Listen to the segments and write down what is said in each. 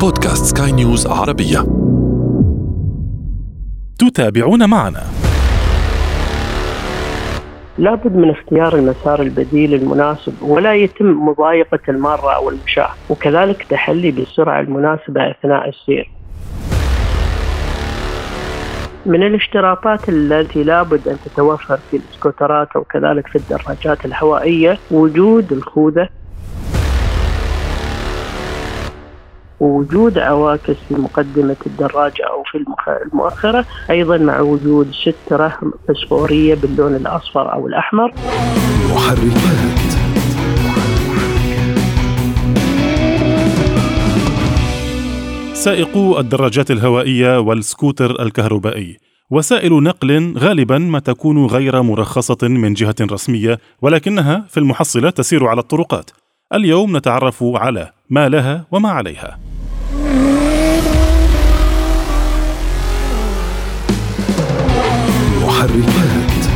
بودكاست سكاي نيوز عربية. تتابعون معنا. لابد من اختيار المسار البديل المناسب ولا يتم مضايقة المارة أو المشاة وكذلك تحلي بالسرعة المناسبة أثناء السير. من الاشتراطات التي لابد أن تتوفر في السكوترات أو كذلك في الدراجات الهوائية وجود الخوذة ووجود عواكس في مقدمة الدراجة أو في المؤخرة أيضا مع وجود سترة فسفورية باللون الأصفر أو الأحمر. محركات. سائقو الدراجات الهوائية والسكوتر الكهربائي. وسائل نقل غالبا ما تكون غير مرخصة من جهة رسمية ولكنها في المحصلة تسير على الطرقات. اليوم نتعرف على ما لها وما عليها. محركات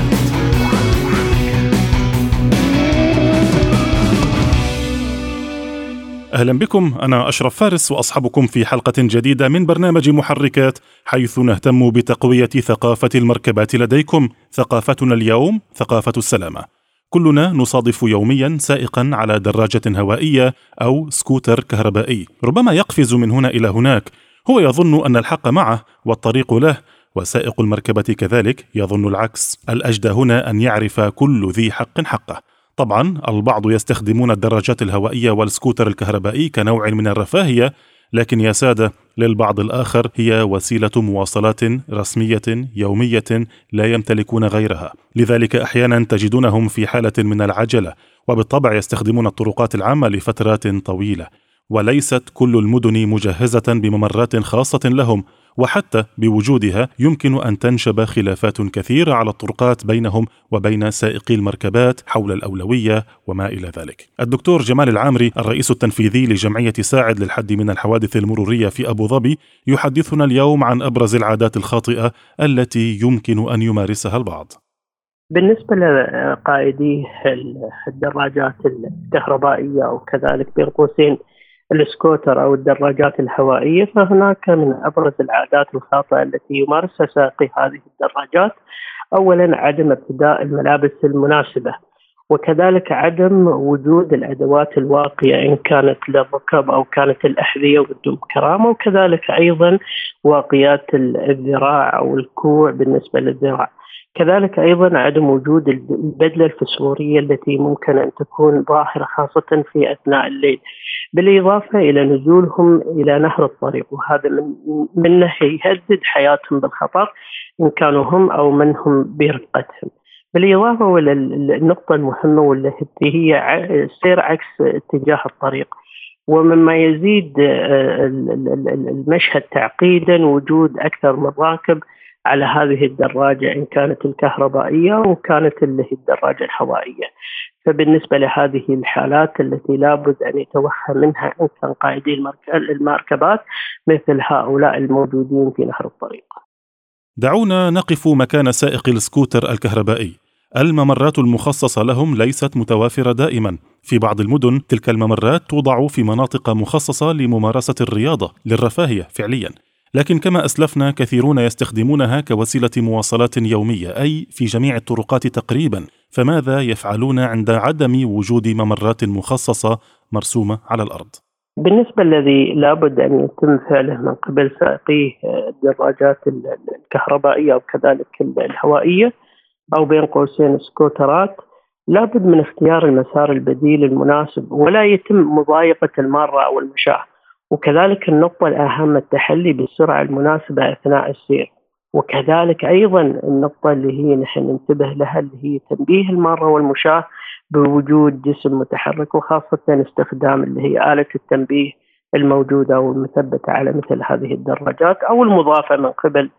أهلا بكم أنا أشرف فارس واصحبكم في حلقة جديدة من برنامج محركات حيث نهتم بتقوية ثقافة المركبات لديكم ثقافتنا اليوم ثقافة السلامة. كلنا نصادف يوميا سائقا على دراجة هوائية أو سكوتر كهربائي ربما يقفز من هنا إلى هناك. هو يظن أن الحق معه والطريق له وسائق المركبة كذلك يظن العكس. الأجدى هنا أن يعرف كل ذي حق حقه. طبعا البعض يستخدمون الدراجات الهوائية والسكوتر الكهربائي كنوع من الرفاهية لكن يا سادة للبعض الآخر هي وسيلة مواصلات رسمية يومية لا يمتلكون غيرها. لذلك أحيانا تجدونهم في حالة من العجلة وبالطبع يستخدمون الطرقات العامة لفترات طويلة. وليست كل المدن مجهزة بممرات خاصة لهم. وحتى بوجودها يمكن أن تنشب خلافات كثيرة على الطرقات بينهم وبين سائقي المركبات حول الأولوية وما إلى ذلك. الدكتور جمال العامري الرئيس التنفيذي لجمعية ساعد للحد من الحوادث المرورية في أبو ظبي يحدثنا اليوم عن أبرز العادات الخاطئة التي يمكن أن يمارسها البعض. بالنسبة لقائدي الدراجات الكهربائية أو كذلك بين قوسين السكوتر أو الدراجات الهوائية فهناك من أبرز العادات الخاطئة التي يمارسها سائقي هذه الدراجات أولا عدم ارتداء الملابس المناسبة وكذلك عدم وجود الأدوات الواقية إن كانت للركب أو كانت الأحذية والدم كرامة وكذلك أيضا واقيات الذراع أو الكوع بالنسبة للذراع. كذلك أيضا عدم وجود البدلة الفسفورية التي ممكن أن تكون ظاهرة خاصة في أثناء الليل. بالإضافة إلى نزولهم إلى نهر الطريق وهذا من منه يهدد حياتهم بالخطر إن كانوا هم أو من هم برفقتهم. بالإضافة إلى النقطة المهمة والتي هي سير عكس اتجاه الطريق. ومما يزيد المشهد تعقيدا وجود أكثر من راكب على هذه الدراجة إن كانت الكهربائية وكانت اللي هي الدراجة الهوائيه. فبالنسبة لهذه الحالات التي لابد أن يتوخى منها إن كان قائدي المركبات مثل هؤلاء الموجودين في نهر الطريق. دعونا نقف مكان سائق السكوتر الكهربائي. الممرات المخصصة لهم ليست متوافرة دائما في بعض المدن تلك الممرات توضع في مناطق مخصصة لممارسة الرياضة للرفاهية فعليا لكن كما أسلفنا كثيرون يستخدمونها كوسيلة مواصلات يومية أي في جميع الطرقات تقريبا. فماذا يفعلون عند عدم وجود ممرات مخصصة مرسومة على الأرض؟ بالنسبة الذي لابد أن يتم فعله من قبل سائقي الدراجات الكهربائية أو كذلك الهوائية أو بين قوسين سكوترات لابد من اختيار المسار البديل المناسب ولا يتم مضايقة المارة أو المشاة. وكذلك النقطة الأهم التحلي بالسرعة المناسبة أثناء السير. وكذلك أيضا النقطة اللي هي نحن ننتبه لها اللي هي تنبيه المارة والمشاة بوجود جسم متحرك وخاصة استخدام اللي هي آلة التنبيه الموجودة أو المثبتة على مثل هذه الدراجات أو المضافة من قبل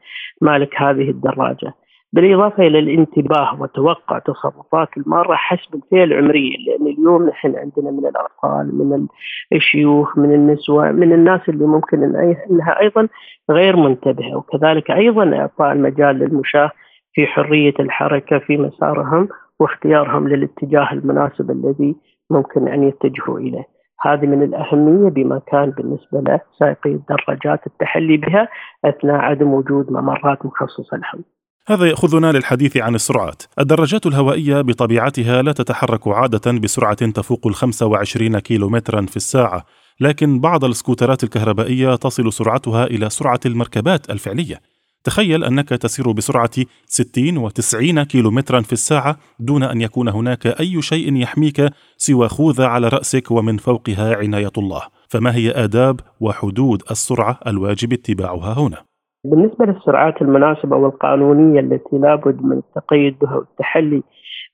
مالك هذه الدراجة. بالإضافة إلى الانتباه وتوقع تصرفات المارة حسب الفئة العمرية لأن اليوم نحن عندنا من الأطفال من الشيوخ من النسوة من الناس اللي ممكن أنها أيضا غير منتبهة. وكذلك أيضا إعطاء المجال للمشاة في حرية الحركة في مسارهم واختيارهم للاتجاه المناسب الذي ممكن أن يتجهوا إليه. هذه من الأهمية بمكان بالنسبة لسائقي الدراجات التحلي بها أثناء عدم وجود ممرات مخصصة لهم. هذا يأخذنا للحديث عن السرعات. الدراجات الهوائية بطبيعتها لا تتحرك عادة بسرعة تفوق ال 25 كيلومترا في الساعة، لكن بعض السكوترات الكهربائية تصل سرعتها إلى سرعة المركبات الفعلية. تخيل أنك تسير بسرعة 60 و 90 كيلومترا في الساعة دون أن يكون هناك أي شيء يحميك سوى خوذة على رأسك ومن فوقها عناية الله. فما هي آداب وحدود السرعة الواجب اتباعها هنا؟ بالنسبة للسرعات المناسبة والقانونية التي لابد من التقيد بها والتحلي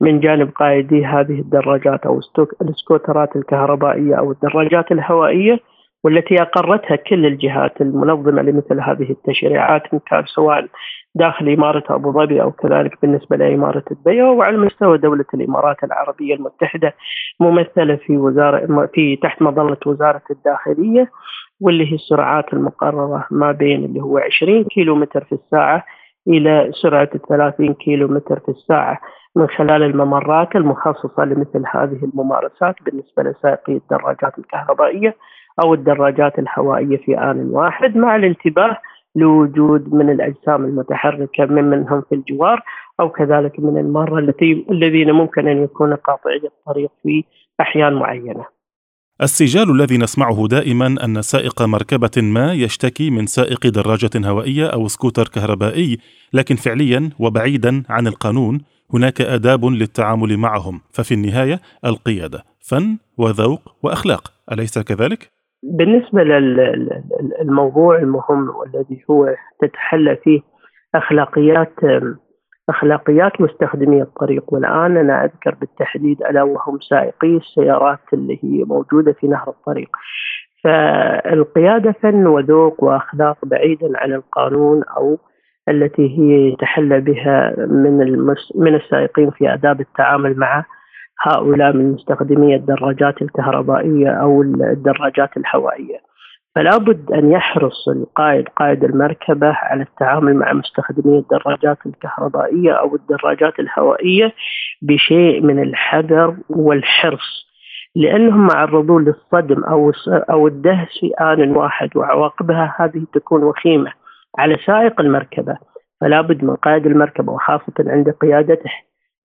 من جانب قائدي هذه الدراجات أو السكوترات الكهربائية أو الدراجات الهوائية والتي أقرتها كل الجهات المنظمة لمثل هذه التشريعات كان سواء داخل إمارة أبو ظبي أو كذلك بالنسبة لإمارة الدبي وعلى مستوى دولة الإمارات العربية المتحدة ممثلة في وزارة في تحت مظلة وزارة الداخلية. واللي هي السرعات المقررة ما بين اللي هو 20 كيلو متر في الساعة إلى سرعة 30 كيلو متر في الساعة. من خلال الممرات المخصصة لمثل هذه الممارسات بالنسبة لسائقي الدراجات الكهربائية أو الدراجات الهوائية في آن واحد مع الانتباه لوجود من الأجسام المتحركة من منهم في الجوار أو كذلك من المارة التي الذين ممكن أن يكونوا قاطعي الطريق في أحيان معينة. السجال الذي نسمعه دائما أن سائق مركبة ما يشتكي من سائق دراجة هوائية أو سكوتر كهربائي، لكن فعليا وبعيدا عن القانون هناك آداب للتعامل معهم، ففي النهاية القيادة فن وذوق وأخلاق، أليس كذلك؟ بالنسبة للموضوع المهم والذي هو تتحلى فيه أخلاقيات أخلاقيات مستخدمي الطريق. والآن أنا أذكر بالتحديد ألا وهم سائقي السيارات اللي هي موجودة في نهر الطريق. فالقيادة فن وذوق وأخلاق بعيدا عن القانون أو التي هي يتحلى بها من المس... من السائقين في آداب التعامل مع هؤلاء من مستخدمي الدراجات الكهربائية أو الدراجات الهوائية فلا بد أن يحرص القائد قائد المركبة على التعامل مع مستخدمي الدراجات الكهربائية أو الدراجات الهوائية بشيء من الحذر والحرص لأنهم معرضون للصدم أو أو الدهس في آن واحد وعواقبها هذه تكون وخيمة على سائق المركبة. فلا بد من قائد المركبة وخاصة عند قيادته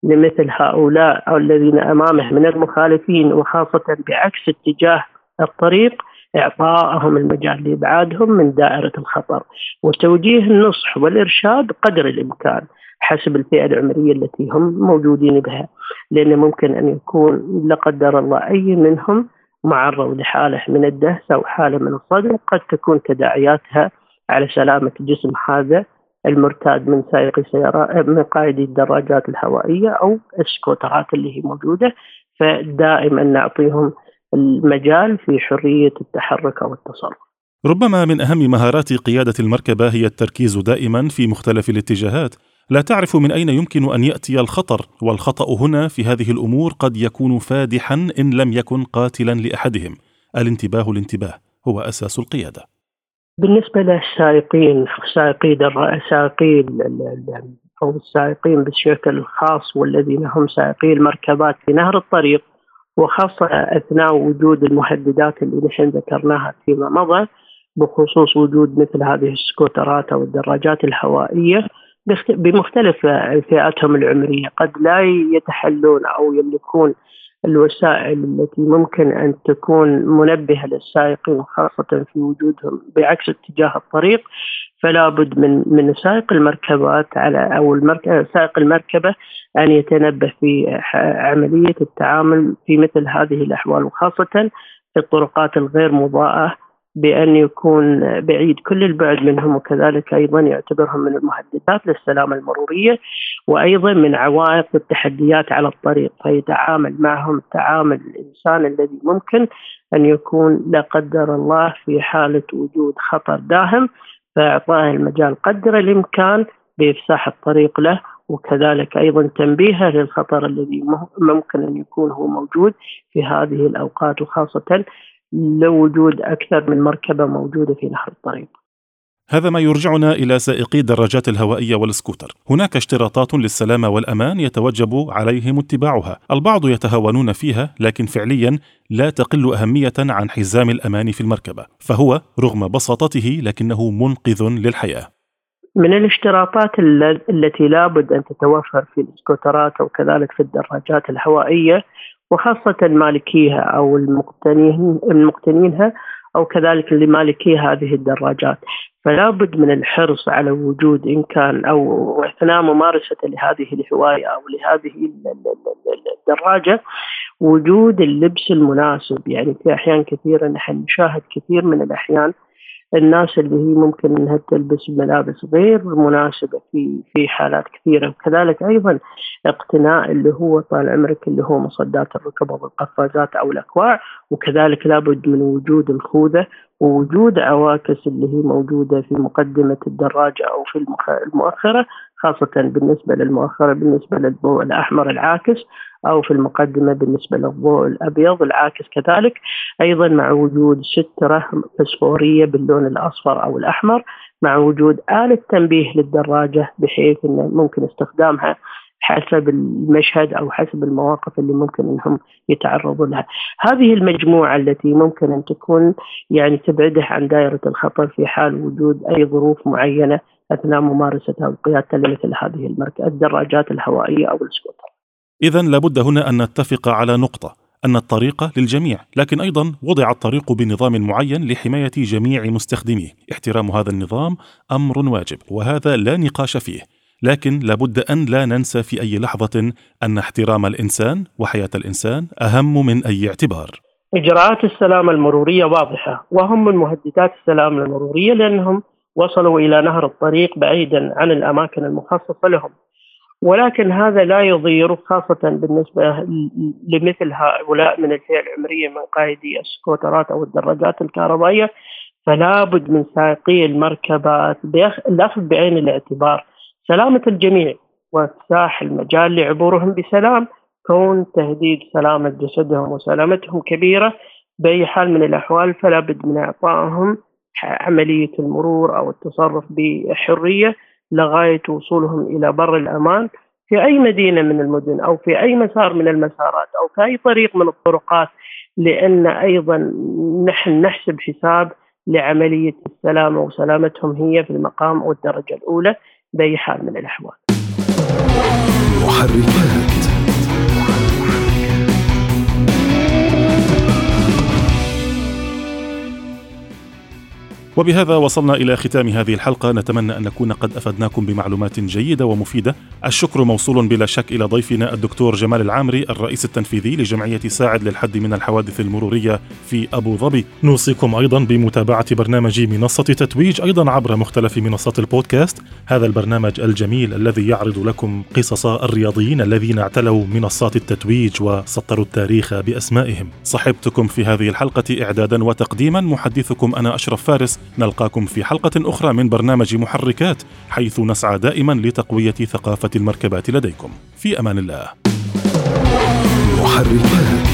لمثل هؤلاء أو الذين أمامه من المخالفين وخاصة بعكس اتجاه الطريق إعطائهم المجال لإبعادهم من دائرة الخطر وتوجيه النصح والإرشاد قدر الإمكان حسب الفئة العمرية التي هم موجودين بها لأن ممكن أن يكون لا قدر الله أي منهم معرض لحالة من الدهس أو حالة من الصدمة قد تكون تداعياتها على سلامة جسم هذا المرتاد من سائقي السيارات من قائدي الدراجات الهوائية أو السكوترات اللي هي موجودة فدائما نعطيهم المجال في حرية التحرك أو التصرف. ربما من أهم مهارات قيادة المركبة هي التركيز دائما في مختلف الاتجاهات، لا تعرف من أين يمكن أن يأتي الخطر، والخطأ هنا في هذه الأمور قد يكون فادحا إن لم يكن قاتلا لأحدهم. الانتباه الانتباه هو أساس القيادة. بالنسبة للسائقين سائقي سائقي أو السائقين بشكل خاص والذين هم سائقي المركبات في نهر الطريق وخاصة أثناء وجود المهددات اللي نحن ذكرناها فيما مضى بخصوص وجود مثل هذه السكوترات أو الدراجات الهوائية بمختلف فئاتهم العمرية. قد لا يتحلون أو يملكون الوسائل التي ممكن أن تكون منبهة للسائقين خاصة في وجودهم بعكس اتجاه الطريق. فلا بد من من سائق المركبات على أو المركبة سائق المركبة أن يتنبه في عملية التعامل في مثل هذه الأحوال وخاصة في الطرقات الغير مضاءة بأن يكون بعيد كل البعد منهم وكذلك أيضا يعتبرهم من المهددات للسلامة المرورية وأيضا من عوائق التحديات على الطريق فيتعامل معهم تعامل الإنسان الذي ممكن أن يكون لا قدر الله في حالة وجود خطر داهم. فإعطائه المجال قدر الإمكان بإفساح الطريق له وكذلك أيضا تنبيهه للخطر الذي ممكن أن يكون هو موجود في هذه الأوقات وخاصة لو وجود أكثر من مركبة موجودة في نهر الطريق. هذا ما يرجعنا إلى سائقي الدراجات الهوائية والسكوتر. هناك اشتراطات للسلامة والأمان يتوجب عليهم اتباعها. البعض يتهاونون فيها لكن فعليا لا تقل أهمية عن حزام الأمان في المركبة. فهو رغم بساطته لكنه منقذ للحياة. من الاشتراطات التي لابد أن تتوفر في السكوترات أو كذلك في الدراجات الهوائية وخاصة مالكيها أو المقتنين المقتنينها أو كذلك لمالكي هذه الدراجات. فلا بد من الحرص على وجود إن كان أو اثناء ممارسة لهذه الهواية أو لهذه الدراجة وجود اللبس المناسب. يعني في أحيان كثيرة نحن نشاهد كثير من الأحيان الناس اللي هي ممكن إنها تلبس ملابس غير مناسبة في في حالات كثيرة. وكذلك أيضا اقتناء اللي هو طال عمرك اللي هو مصدات الركب أو القفازات أو الأكواع. وكذلك لابد من وجود الخوذة ووجود عواكس اللي هي موجودة في مقدمة الدراجه أو في المؤخرة خاصة بالنسبة للمؤخرة بالنسبة للضوء الأحمر العاكس أو في المقدمة بالنسبة للضوء الأبيض العاكس كذلك. أيضا مع وجود ستره فسفورية باللون الأصفر أو الأحمر مع وجود آلة تنبيه للدراجة بحيث أنه ممكن استخدامها حسب المشهد أو حسب المواقف اللي ممكن إنهم يتعرضوا لها. هذه المجموعة التي ممكن أن تكون يعني تبعده عن دائرة الخطر في حال وجود أي ظروف معينة أثناء ممارستها وقيادتها لمثل هذه المركبة الدراجات الهوائية أو السكوتر. اذا لابد هنا أن نتفق على نقطة أن الطريق للجميع، لكن أيضا وضع الطريق بنظام معين لحماية جميع مستخدميه، احترام هذا النظام أمر واجب، وهذا لا نقاش فيه، لكن لابد أن لا ننسى في أي لحظة أن احترام الإنسان وحياة الإنسان أهم من أي اعتبار. إجراءات السلامة المرورية واضحة، وهم من مهددات السلامة المرورية لأنهم وصلوا إلى نهر الطريق بعيدا عن الأماكن المخصصة لهم. ولكن هذا لا يضير خاصة بالنسبة لمثل هؤلاء من الفئة العمرية من قائدي السكوترات أو الدراجات الكهربائية فلا بد من سائقي المركبات الأخذ بعين الاعتبار سلامة الجميع وإفساح المجال لعبورهم بسلام كون تهديد سلامة جسدهم وسلامتهم كبيرة. بأي حال من الأحوال فلا بد من إعطائهم عملية المرور أو التصرف بحرية لغاية وصولهم إلى بر الأمان. في أي مدينة من المدن أو في أي مسار من المسارات أو في أي طريق من الطرقات لأن أيضا نحن نحسب حساب لعملية السلامة وسلامتهم هي في المقام والدرجة الأولى. بأي حال من الأحوال. محركات وبهذا وصلنا إلى ختام هذه الحلقة. نتمنى أن نكون قد أفدناكم بمعلومات جيدة ومفيدة. الشكر موصول بلا شك إلى ضيفنا الدكتور جمال العامري الرئيس التنفيذي لجمعية ساعد للحد من الحوادث المرورية في أبو ظبي. نوصيكم أيضا بمتابعة برنامج منصة تتويج أيضا عبر مختلف منصات البودكاست. هذا البرنامج الجميل الذي يعرض لكم قصص الرياضيين الذين اعتلوا منصات التتويج وسطروا التاريخ بأسمائهم. صحبتكم في هذه الحلقة إعدادا وتقديما. محدثكم أنا أشرف فارس. نلقاكم في حلقة أخرى من برنامج محركات حيث نسعى دائما لتقوية ثقافة المركبات لديكم. في أمان الله. محركات.